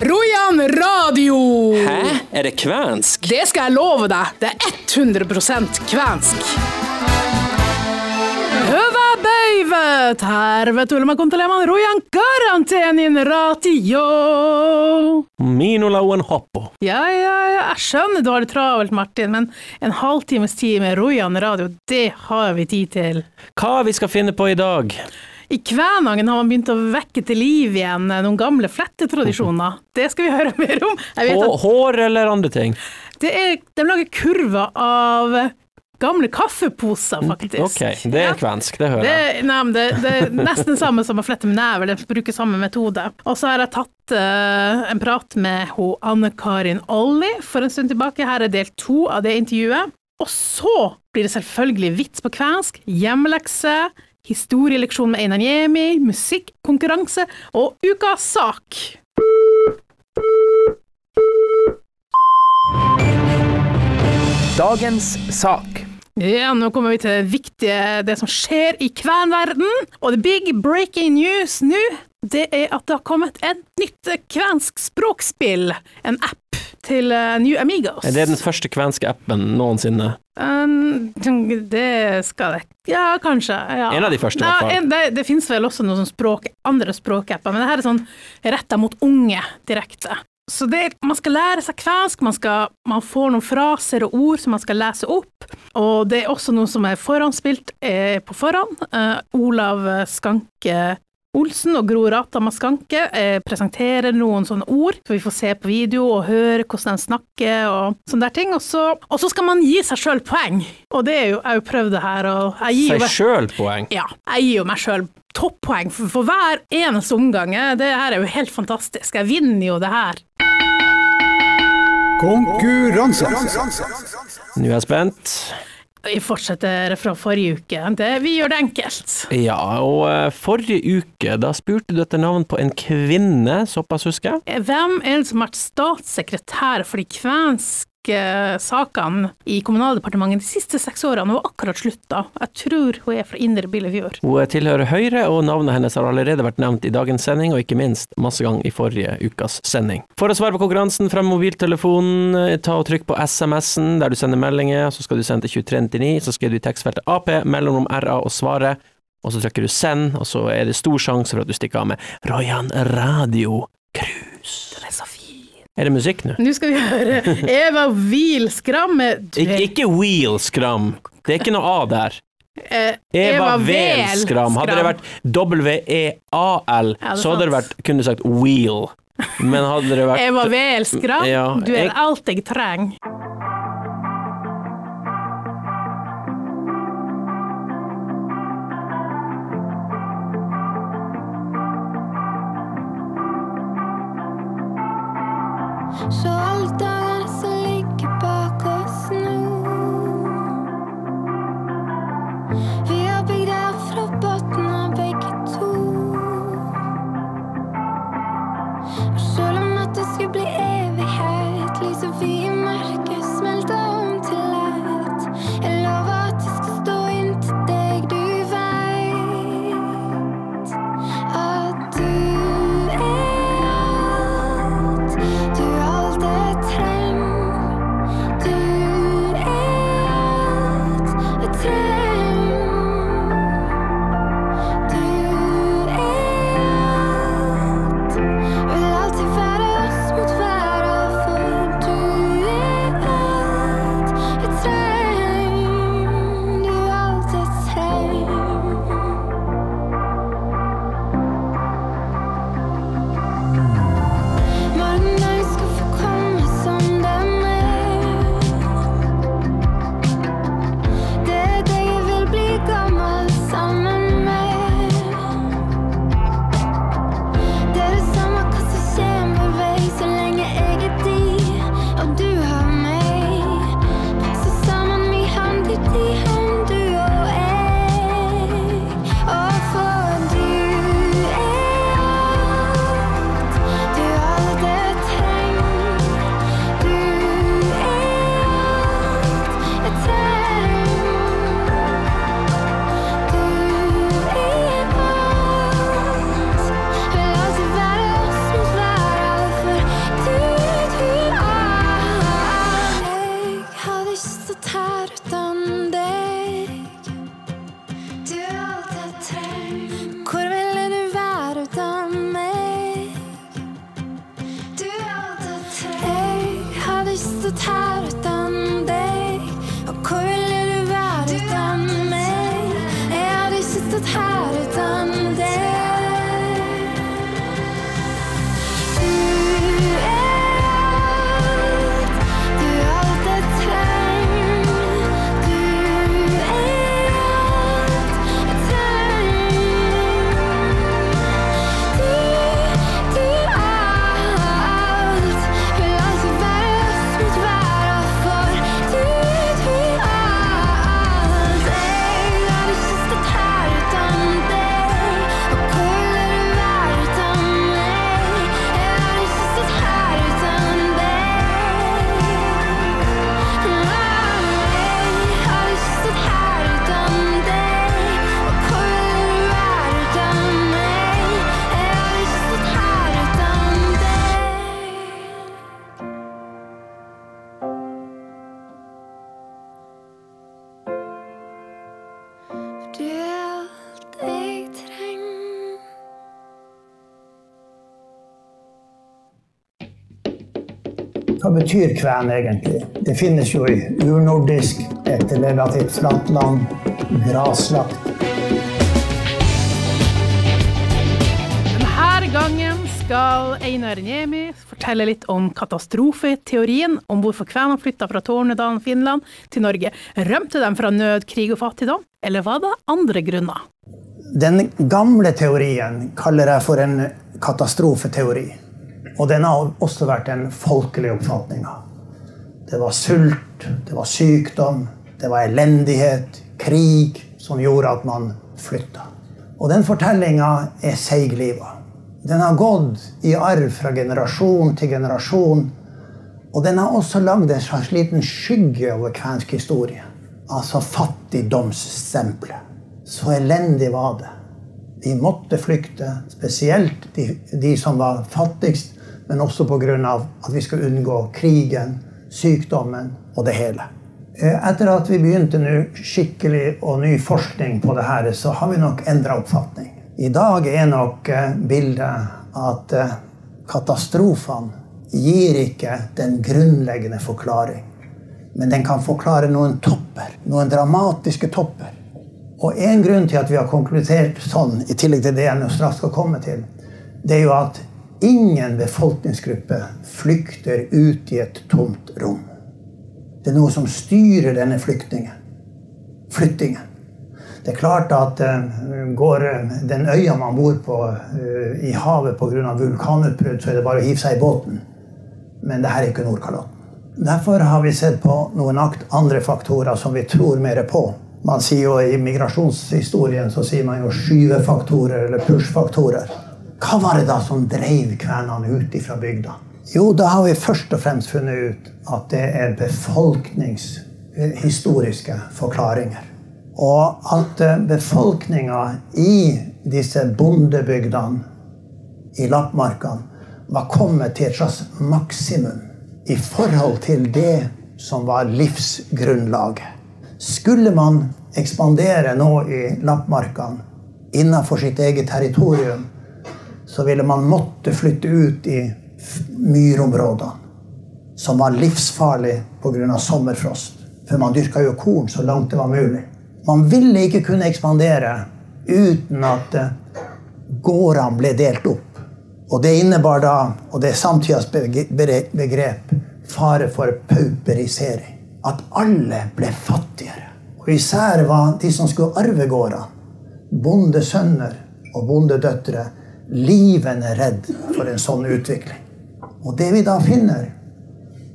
Rojan radio! Hæ? Er det kvensk? Det skal jeg love deg. Det er 100% kvensk. Hyvä päivä! Tervetuloa kuuntelemaan Rojan karanteenin ratio. Minolauen hoppo. Ja, ja, ja, jeg skjønner du har det travelt, Martin, men en halvtimes tid med Rojan radio, det har vi tid til. Hva vi skal finne på i dag? I Kvænangen har man begynt å vekke til liv igjen noen gamle flettetradisjoner. Det skal vi høre mer om. Hår eller andre ting? det er, de lager kurver av gamle kaffeposer, faktisk. Ok, det er kvensk, det hører Det, jeg. nei, men det, det er nesten samme som å flette med never, de bruker samme metode. Og så har jeg tatt uh, en prat med ho Anne Karin Olli for en stund tilbake. Her er del to av det intervjuet. Og så blir det selvfølgelig vits på kvensk, hjemmelekse, historieleksjon med Einar Niemi, musikkonkurranse og ukas sak. Dagens sak. Ja, nå kommer vi til det viktige, det som skjer i kvenverden. Og the big breaking news nå, det er at det har kommet et nytt kvensk språkspill. En app til uh, New Amigos. Er det den første kvenske appen noensinne? Um, det skal det Ja, kanskje. Ja. En av de første, i hvert fall. Det, det finnes vel også noen språk, andre språkapper, men det her er sånn retta mot unge direkte. Så det, man skal lære seg kvensk, man, skal, man får noen fraser og ord som man skal lese opp. Og det er også noe som er forhåndsspilt eh, på forhånd. Uh, Olav Skanke Olsen og Gro Rata Skanke eh, presenterer noen sånne ord, så vi får se på video og høre hvordan de snakker og sånne der ting. Og så, og så skal man gi seg sjøl poeng. Og det er jo, jeg har jo prøvd det her, og jeg gir Seg sjøl poeng? ja, jeg gir jo meg sjøl toppoeng for, for hver eneste omgang. Det her er jo helt fantastisk. Jeg vinner jo det her. Konkurranse. Nå er jeg spent. Vi fortsetter fra forrige uke. Det, vi gjør det enkelt. Ja, og eh, forrige uke, da spurte du etter navn på en kvinne, såpass husker jeg. Hvem er det som har vært statssekretær for de kvenske sakene i Kommunaldepartementet de siste seks årene? Har akkurat slutta. Jeg tror hun er fra Indre Billefjord. Hun tilhører Høyre, og navnet hennes har allerede vært nevnt i dagens sending, og ikke minst masse gang i forrige ukas sending. For å svare på konkurransen, frem mobiltelefonen, ta og trykk på SMS-en der du sender meldinger, så skal du sende til 2399, så skriver du i tekstfeltet Ap, mellomrom RA og svaret, og så trykker du send, og så er det stor sjanse for at du stikker av med Royan Radio Cruise. Den er så fin. Er det musikk nå? Nå skal vi høre Eva Wheelskram med Ik ikke Wheelskram. Det er ikke noe A der. eh, Eva Vel Hadde det vært W-E-A-L, Ja, så hadde det vært, kunne sagt Wheel. Men hadde det vært Eva Wheelskram, Ja, du er alt jeg trenger. 虽然。Hva betyr kven egentlig? Det finnes jo i urnordisk, et relativt flatt land, graslagt. Denne gangen skal Einar Niemi fortelle litt om katastrofeteorien, om hvorfor kvenene flytta fra Tornedalen, Finland, til Norge. Rømte de fra nød, krig og fattigdom, eller var det andre grunner? Den gamle teorien kaller jeg for en katastrofeteori. Og den har også vært den folkelige oppfatninga. Det var sult, det var sykdom, det var elendighet, krig, som gjorde at man flytta. Og den fortellinga er seigliva. Den har gått i arv fra generasjon til generasjon. Og den har også lagd en slags liten skygge over kvensk historie. Altså fattigdomsstempelet. Så elendig var det. De måtte flykte, spesielt de, de som var fattigst, men også pga. at vi skal unngå krigen, sykdommen og det hele. Eh, etter at vi begynte nå skikkelig og ny forskning på det her, så har vi nok endra oppfatning. I dag er nok eh, bildet at eh, katastrofene gir ikke den grunnleggende forklaring. Men den kan forklare noen topper. Noen dramatiske topper. Og en grunn til at vi har konkludert sånn, i tillegg til det jeg straks skal komme til, det er jo at ingen befolkningsgruppe flykter ut i et tomt rom. Det er noe som styrer denne flyktningen. Flyttingen. Det er klart at uh, går den øya man bor på uh, i havet pga. vulkanutbrudd, så er det bare å hive seg i båten. Men det her er ikke Nordkalotten. Derfor har vi sett på noen andre faktorer som vi tror mer på. Man sier jo I migrasjonshistorien så sier man jo skyvefaktorer eller push-faktorer. Hva var det da som drev kvenene ut fra bygda? Jo, da har vi først og fremst funnet ut at det er befolkningshistoriske forklaringer. Og at eh, befolkninga i disse bondebygdene i lappmarkene var kommet til et slags maksimum i forhold til det som var livsgrunnlaget. Skulle man ekspandere nå i lappmarkene innenfor sitt eget territorium, så ville man måtte flytte ut i myrområdene, som var livsfarlige pga. sommerfrost. For man dyrka jo korn så langt det var mulig. Man ville ikke kunne ekspandere uten at eh, gårdene ble delt opp. Og det innebar da, og det er samtidas begrep, fare for pauperisering. At alle ble fattigere. Og især var de som skulle arve gårdene, bondesønner og bondedøtre, livende redd for en sånn utvikling. Og det vi da finner,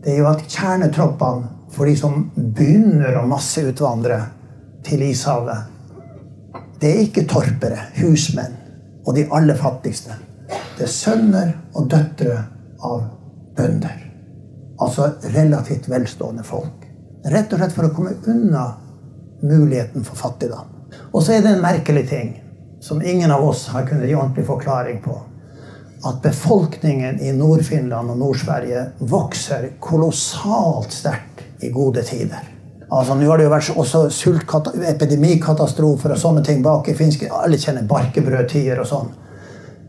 det er jo at kjernetroppene for de som begynner å masseutvandre til ishavet, det er ikke torpere, husmenn og de aller fattigste. Det er sønner og døtre av bønder. Altså relativt velstående folk. Rett og slett for å komme unna muligheten for fattigdom. Og så er det en merkelig ting som ingen av oss har kunnet gi ordentlig forklaring på. At befolkningen i Nord-Finland og Nord-Sverige vokser kolossalt sterkt i gode tider. Altså, Nå har det jo vært også epidemikatastrofer og sånne ting bak i finske Alle kjenner barkebrødtider og sånn.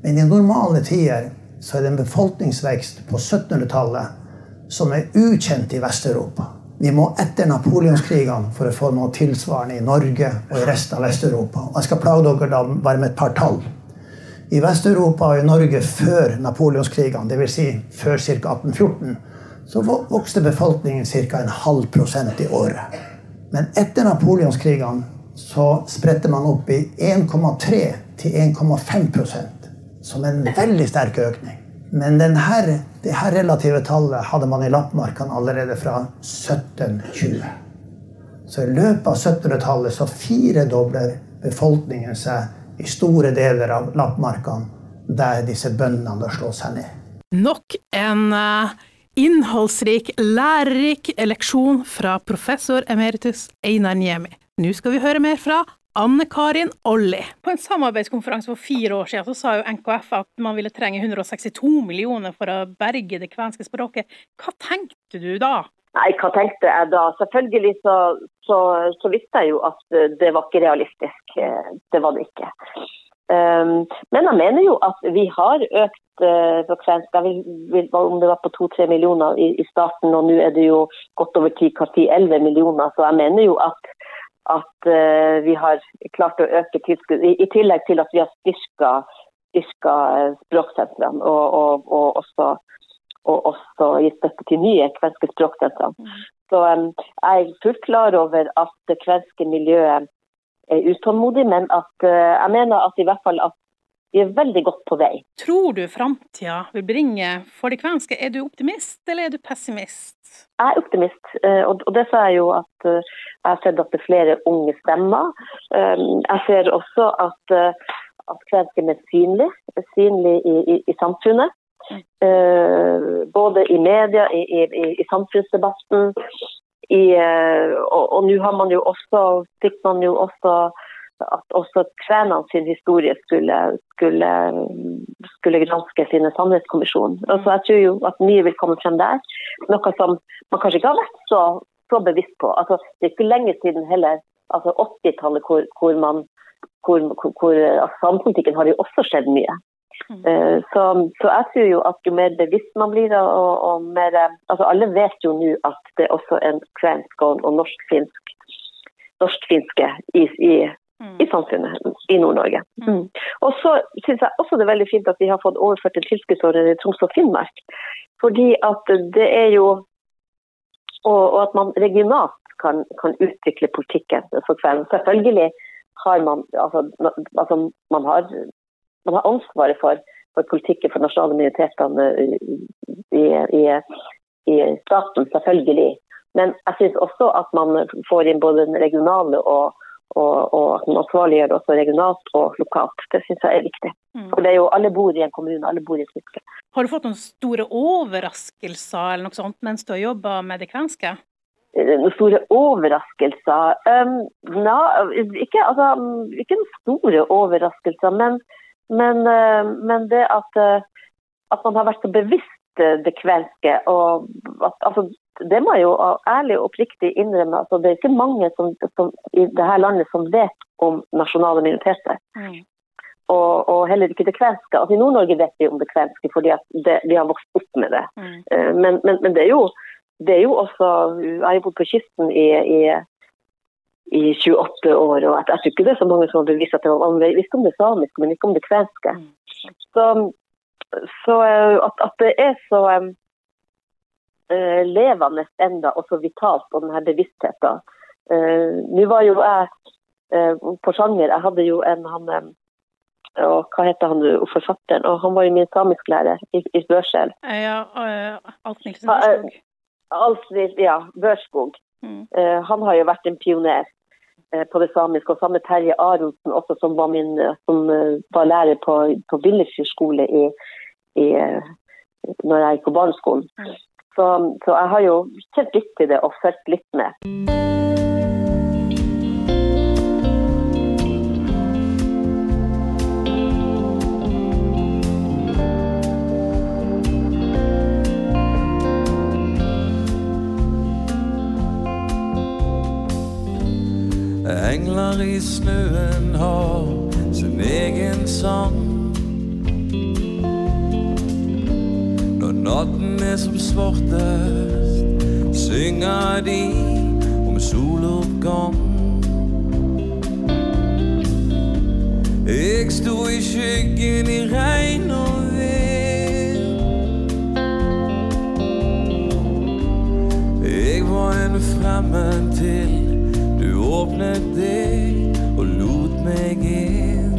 Men i normale tider så er det en befolkningsvekst på 1700-tallet som er ukjent i Vest-Europa. Vi må etter napoleonskrigene for å få noe tilsvarende i Norge og i resten av Vest-Europa. Jeg skal plage dere da bare med et par tall. I Vest-Europa og i Norge før napoleonskrigene, dvs. Si før ca. 1814, så vokste befolkningen ca. en halv prosent i året. Men etter napoleonskrigene så spredte man opp i 1,3 til 1,5% som en veldig sterk økning. Men denne, det her relative tallet hadde man i lappmarkene allerede fra 1720. Så i løpet av 1700-tallet så firedobler befolkningen seg i store deler av lappmarkene der disse bøndene slår seg ned. Nok en uh, innholdsrik, lærerik leksjon fra professor emeritus Einar Niemi. Nå skal vi høre mer fra Anne Karin Olli. På en samarbeidskonferanse for fire år siden så sa jo NKF at man ville trenge 162 millioner for å berge det kvenske språket. Hva tenkte du da? Nei, hva tenkte jeg da? Selvfølgelig så, så, så visste jeg jo at det var ikke realistisk. Det var det ikke. Um, men jeg mener jo at vi har økt for jeg vil, vil, om det var på 2-3 millioner i, i starten, og nå er det jo godt over 10-11 millioner, så jeg mener jo at, at uh, vi har klart å øke tilskudd, i, tillegg til at vi har styrka, styrka uh, språksentrene og, og, og, også, og også gitt støtte til nye kvenske språksentre. Så um, jeg er fullt klar over at det kvenske miljøet er utålmodig, men at uh, jeg mener at i hvert fall at vi er veldig godt på vei. Tror du framtida vil bringe for de kvenske? Er du optimist, eller er du pessimist? Jeg er optimist, uh, og, det sa jeg jo at uh, jeg har sett at det er flere unge stemmer. Um, jeg ser også at, at kvensken er synlig, synlig i, i, i samfunnet. Både i media, i, i, i samfunnsdebatten. I, og, og nå har man jo også, fikk man jo også at også kvenene sin historie skulle, skulle, skulle granske sine sannhetskommisjon. Altså, jeg tror jo at mye vil komme frem der. Noe som man kanskje ikke har vært så, så bevisst på. Altså, det er ikke lenge siden heller, altså 80-tallet, hvor, hvor, man hvor, hvor altså, Samfunnspolitikken har jo også skjedd mye. Mm. så, så, jeg tror jo at jo mer bevisst man blir, og, og mer altså Alle vet jo nå at det er også en kvensk og, og norsk-finsk norsk-finske i, i, i, samfunnet i Nord-Norge. Mm. Og så syns jeg også det er veldig fint at vi har fått overført en tilskuddsordning i Troms og Finnmark. Fordi at det er jo Og, og at man regionalt kan, kan utvikle politikken for kvelden. Selvfølgelig har man altså, altså man har man har ansvaret for, for politikken for nasjonale minoritetene i, i, i, staten, selvfølgelig. Men jeg syns også at man får inn både den regionale og, og, og at man ansvarliggjør også regionalt og lokalt. Det syns jeg er viktig. Mm. For det er jo, Alle bor i en kommune, alle bor i et fylke. Har du fått noen store overraskelser eller noe sånt mens du har jobba med det kvenske? Noen store overraskelser? Um, na, ikke, altså, ikke noen store overraskelser, men men, uh, men det at, uh, at, man har vært så bevisst eh, det kvenske og at, altså, Det må jeg jo ærlig og oppriktig innrømme. Altså, det er ikke mange som, som, i dette landet som vet om nasjonale minoriteter. Mm. Og, og, heller ikke det kvenske. Altså, I Nord-Norge vet vi om det kvenske fordi det, vi har vokst opp med det. Mm. Men, men, men, det er jo det er jo også Jeg har bodd på kysten i, i i 28 år. og Jeg tror ikke det er så mange som har bevist at det var man visste om det samiske, men ikke om det kvenske. Mm. Så, så eh, at, at, det er så um, levende enda og så vitalt, og denne bevisstheten. Eh, Nå var jo jeg eh, på sjanger, jeg hadde jo en han og hva heter han forfatteren? og Han var jo min samisklærer i, i Børsel. Ja, uh, Alf Nilsen Børskog. Alf, ja, Børskog. Mm. han har jo vært en pioner. Eh, på det samiske. Og samme Terje Aronsen, også, som var, min, eh, som eh, var lærer på, på Billesfjord skole i, i, når jeg gikk på barneskolen. Så, så, jeg har jo kjent litt til det og fulgt litt med. Engler i snøen har sin egen sang. Natten er som svartest, synger de om soloppgang. Jeg sto i skyggen i regn og vind. Jeg var en fremmed til du åpnet deg og lot meg inn.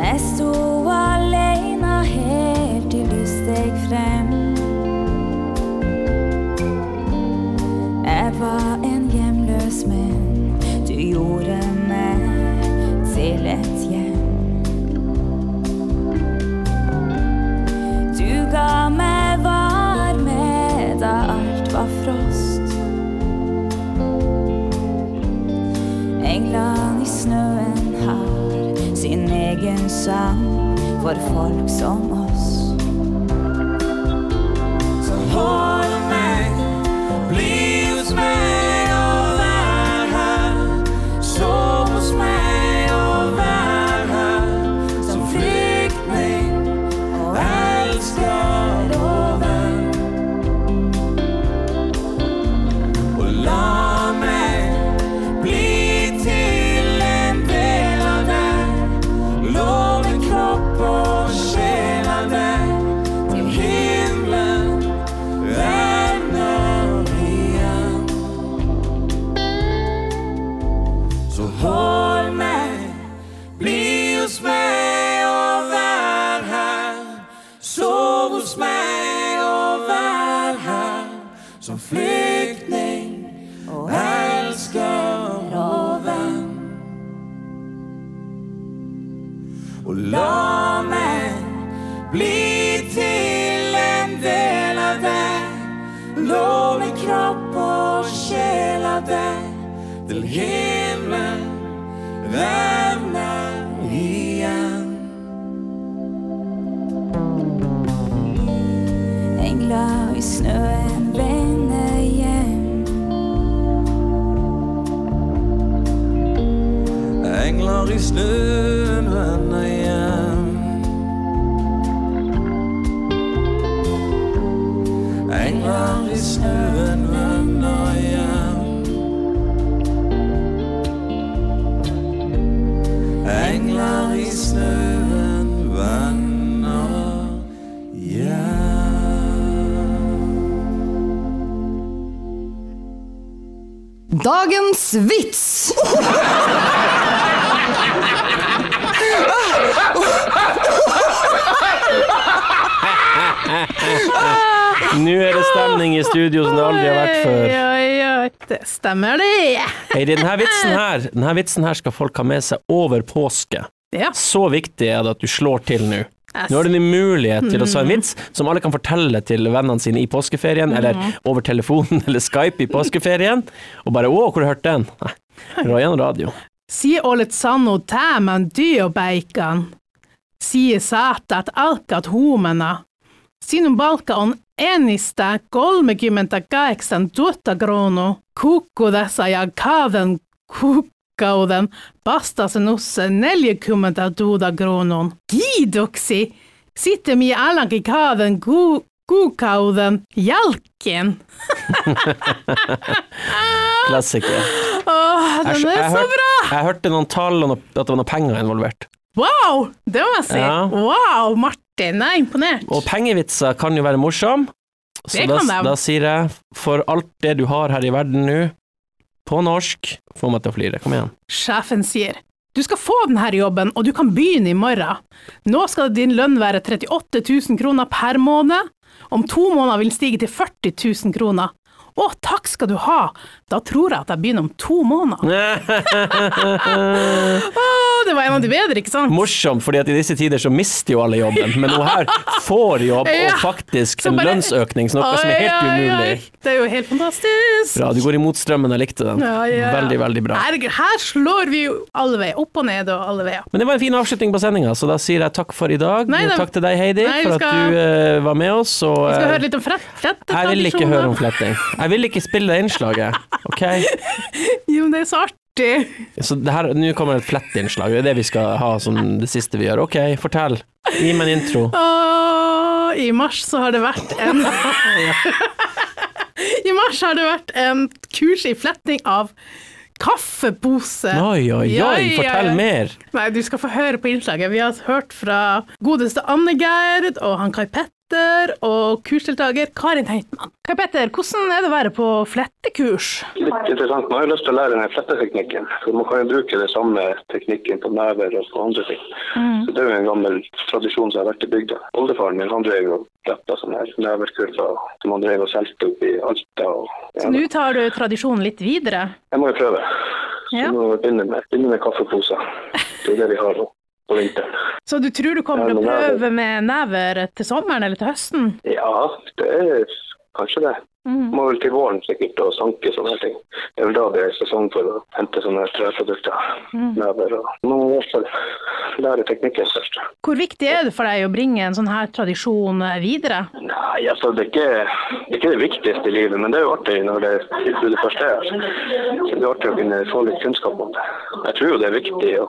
Jeg sto var en hjemløs, men du gjorde meg til et hjem. Du ga meg varme da alt var frost. Englene i snøen har sin egen sang for folk som Lå min kropp og sjel av deg til himmelen vender igjen Engler i snøen vender hjem. Engler i snøen Dagens vits! Nå er det stemning i studio som det aldri har vært før. Oi, oi, det stemmer det. Heidi, denne vitsen her, denne vitsen her skal folk ha med seg over påske. Ja. Så viktig er det at du slår til nå. Nå har du en mulighet til å ta en vits som alle kan fortelle til vennene sine i påskeferien, eller over telefonen eller Skype i påskeferien, og bare 'Å, hvor har du hørt den?' Nei, Royan radio. Sier ålet sanno tæmen dyr beikan. Sier satat alkat huomenna. Sinun balka on ennistä 38 000 Kukku dessa ja kauden vastasenussa 40 000 kruunun. sitte Sitten minä alankin kauden ku, kuukauden jälkeen. Klassiker. Åh, Jeg, den er så bra! jeg hørte noen tall og at det var noen penger involvert. Wow, det må jeg si. Ja. Wow, Martin, jeg er imponert. Og pengevitser kan jo være morsom, så Det da, da sier jeg for alt det du har her i verden nå, på norsk, få meg til å flire. Kom igjen. Sjefen sier, du skal få denne jobben, og du kan begynne i morgen. Nå skal din lønn være 38 000 kroner per måned. Om to måneder vil den stige til 40 000 kroner. Å, takk skal du ha! Da tror jeg at jeg begynner om to måneder. Det var en av de bedre, ikke sant? Morsomt, fordi at i disse tider så mister jo alle jobben, men hun her får jobb Ja. og faktisk bare, en lønnsøkning, så noe som er helt umulig. oi. umulig. Det er jo helt fantastisk. Bra, du går imot strømmen, jeg likte den. Ja, ja. Veldig, veldig bra. Herregud, her slår vi jo alle veier, opp og ned og alle veier. Men det var en fin avslutning på sendinga, så da sier jeg takk for i dag. Nei, det... takk til deg, Heidi, Nei, skal... for at du uh, var med oss. Og, Vi skal eh, høre litt om flettetradisjoner. jeg vil ikke høre om fletting. Jeg vil ikke spille det innslaget, OK? Jo, men det er så artig. Så det her, nå kommer et flettinnslag, det er det vi skal ha som det siste vi gjør. OK, fortell. Gi meg en intro. Åh, I mars så har det vært en I mars har det vært en kurs i fletting av kaffepose. Oi, oi, oi, fortell mer. Nei, du skal få høre på innslaget. Vi har hørt fra godeste Anne-Gerd og han Kai Petter og kursdeltaker Karin Heitmann. Kai Petter, hvordan er det å være på flettekurs? Litt interessant. Man har lyst til å lære den fletteteknikken. For man kan jo bruke den samme teknikken på never og på andre ting. Så Det er jo en gammel tradisjon som har vært i bygda. Oldefaren min han drev jo fletta sånne her neverkurver som han drev og solgte opp i Alta. Og, ja. Så nå tar du tradisjonen litt videre. Jeg må jo prøve. Så Ja. må vi begynne med, begynne med kaffeposer. Det er det vi har nå på vinteren. Så du tror du kommer til å det det. prøve med never til sommeren eller til høsten? Ja, det er kanskje det. Mm. Må vel til våren sikkert og sanke sånne ting. Det er vel da det er sesong for å hente sånne treprodukter. Mm. Never og Må i hvert fall lære teknikken først. Hvor viktig er det for deg å bringe en sånn her tradisjon videre? Nei, altså det er, ikke, det er ikke det viktigste i livet, men det er jo artig når det tilbudet først er her. Det er artig å kunne få litt kunnskap om det. Jeg tror jo det er viktig å,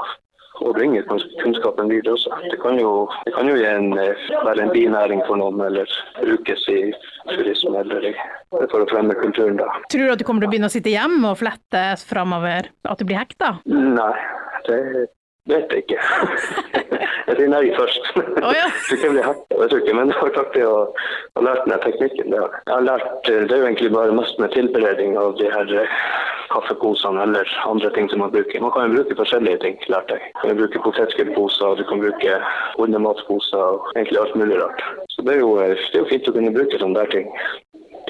å bringe kunnskapen videre også. Det kan jo, det kan jo en, eh, være en binæring for noen, eller brukes i turisme, eller for å fremme kulturen da. Tror du at du kommer til å begynne å sitte hjemme og flette framover? At du blir hekta? Nei, det vet jeg ikke. Jeg sier nei først. Oh, ja. Jeg tror ikke men det har vært artig å ha lært den teknikken. Jeg. Har lært, det er jo egentlig bare mest med tilberedning av de her eh, kaffeposene eller andre ting som man bruker. Man kan jo bruke forskjellige ting, lærte jeg. Du kan jo bruke potetskullposer, du kan bruke hundematposer og egentlig alt mulig rart. Så det er jo, eh, det er jo fint å kunne bruke sånne der ting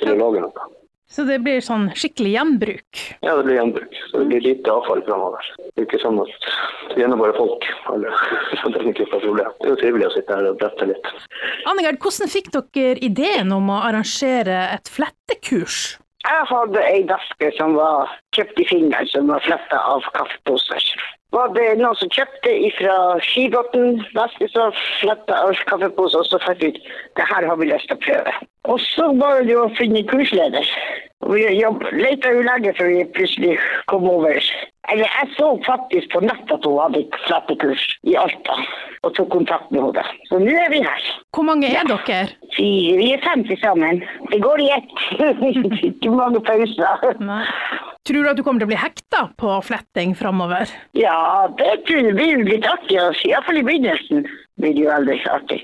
til å lage noe. Så det blir sånn skikkelig gjenbruk. Ja, det blir gjenbruk. Så det blir lite avfall framover. Det er ikke sånn at vi gjennom bare folk. eller Så det er ikke noe problem. Det er jo trivelig å sitte her og brette litt. Annegard, hvordan fikk dere ideen om å arrangere et flettekurs? Jeg hadde ei veske som var kjøpt i Finland, som var fletta av kaffeposer. Var det noen som kjøpte fra Skibotn veske som fletta av kaffepose, og så fant vi ut det her har vi lyst til å prøve. Og så var det jo å finne kursleder. Og vi leita jo lenge før vi plutselig kom over. Eller jeg så faktisk på nett at hun hadde et flettekurs i Alta, og tok kontakt med henne. Så nå er vi her. Hvor mange er dere? Fire, vi er fem til sammen. Det går i ett. Ikke mange pauser. Nei. Tror du at du kommer til å bli hekta på fletting framover? Ja, det blir jo litt artig. Iallfall i begynnelsen blir det jo veldig artig.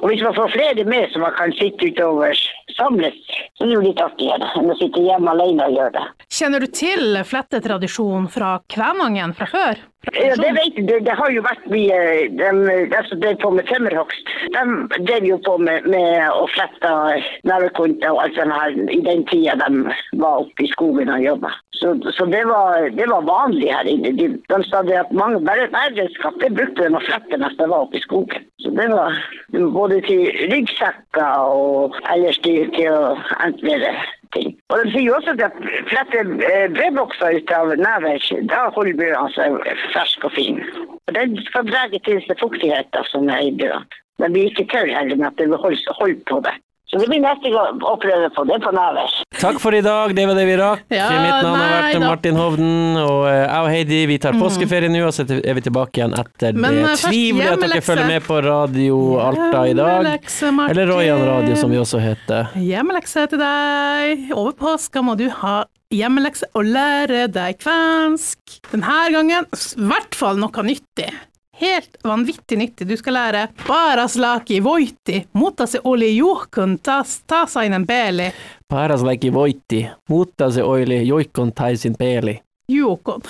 Og hvis man får flere med som man kan sitte utover samlet, så er det jo litt artigere enn å sitte hjemme alene og gjøre det. Kjenner du til flettetradisjonen fra Kvænangen fra før? Ja, det vet. Det, det har jo vært mye De, de som drev på med tømmerhogst, de drev jo på med, med å flette nevekonter og alt sånt her i den tida de var oppe i skogen og jobba. Så, så det, var, det var vanlig her inne. De, de sa det at mange bare verdenskap det brukte de å flette mens de var oppe i skogen. Så det var det både til ryggsekker og ellers til, til å entrere ting. Og de sier også at flette eh, brødbokser ut av never, da holder brødene seg fersk og fin. Og den skal dra til seg fuktigheten som er i brødene. Den blir ikke tørre heller, men at det holder, holde, holde på det. Så det blir neste gang å prøve på. Det på never. Takk for i dag, det var det vi rakk. Ja, Mitt navn har vært da. Martin Hovden, og eh, jeg og Heidi vi tar påskeferie nå, og så er vi tilbake igjen etter Men, det. eh, Trivelig at dere følger med på Radio Alta i dag. Eller Royan Radio, som vi også heter. Hjemmelekse til deg. Over påska må du ha hjemmelekse og lære deg kvensk. Denne gangen i hvert fall noe nyttig. Helt vanvittig nyttig. Du ska lära Paraslaki voitti, mutta se oli juhkun taas, tasainen peli. Paraslaki voitti, mutta se oli juhkun taisin peli. Juukon.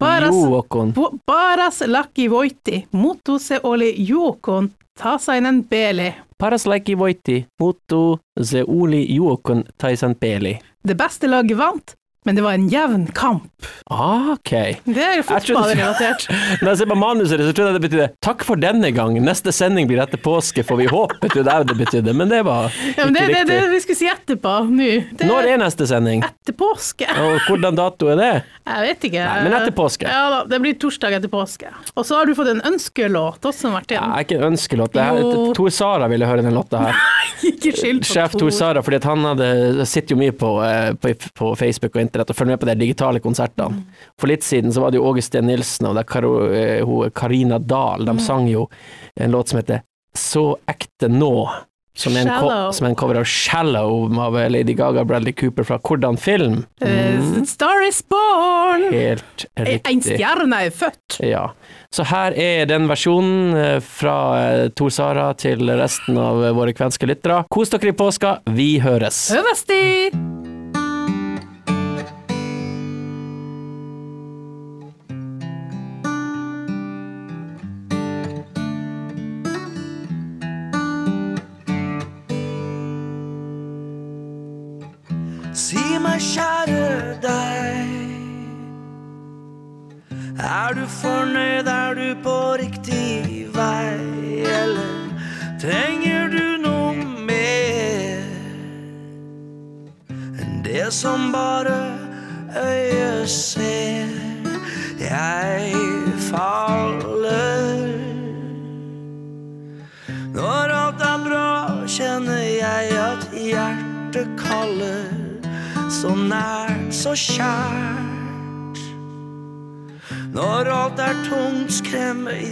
Paras, Juukon. Paras laki voitti, mutta se oli Juukon tasainen pele. Paras laki voitti, mutta se oli Juukon tasainen pele. The best laget vant. Men det var en jevn kamp. Ah, ok. Det er fotballrelatert. Når jeg ser på manuset, så trodde jeg det betydde 'takk for denne gang', neste sending blir etter påske, får vi håpe, trodde jeg det betydde, men det var Ja, men det ikke er det, det vi skulle si etterpå nå. Det Når er neste sending? etter påske. Og hvordan dato er det? Jeg vet ikke. Nei, men etter påske. Ja da, det blir torsdag etter påske. Og så har du fått en ønskelåt også, Martin. Ja, ikke en ønskelåt. Det Tor Sara ville høre den låta her. Nei, Ikke skyld på Sjef Tor Sara, fordi han hadde, sitter jo mye på, eh, på, på Facebook og internett og følge med på de digitale konsertene. For litt siden så var det jo Åge Steen Nilsen og eh, Karina Dahl, Mm. de sang jo en låt som heter Så ekte nå. Som er en, som er en cover av 'Shallow' av Lady Gaga og Bradley Cooper fra hvordan film? Eh, Star is born! Helt En stjerne er født. Ja. Så her er den versjonen eh, fra eh, Tor Sara til resten av eh, våre kvenske lyttere. Kos dere i påska, vi høres! Høvesti!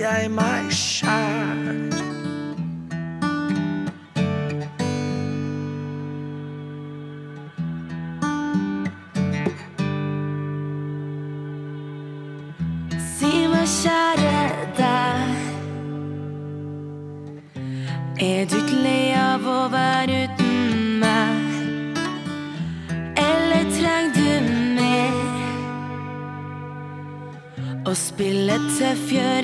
Jeg meg sjæl. Si meg, kjære deg. Er du ikke lei av å være uten meg? Eller trenger du mer? Å spille tøff gjør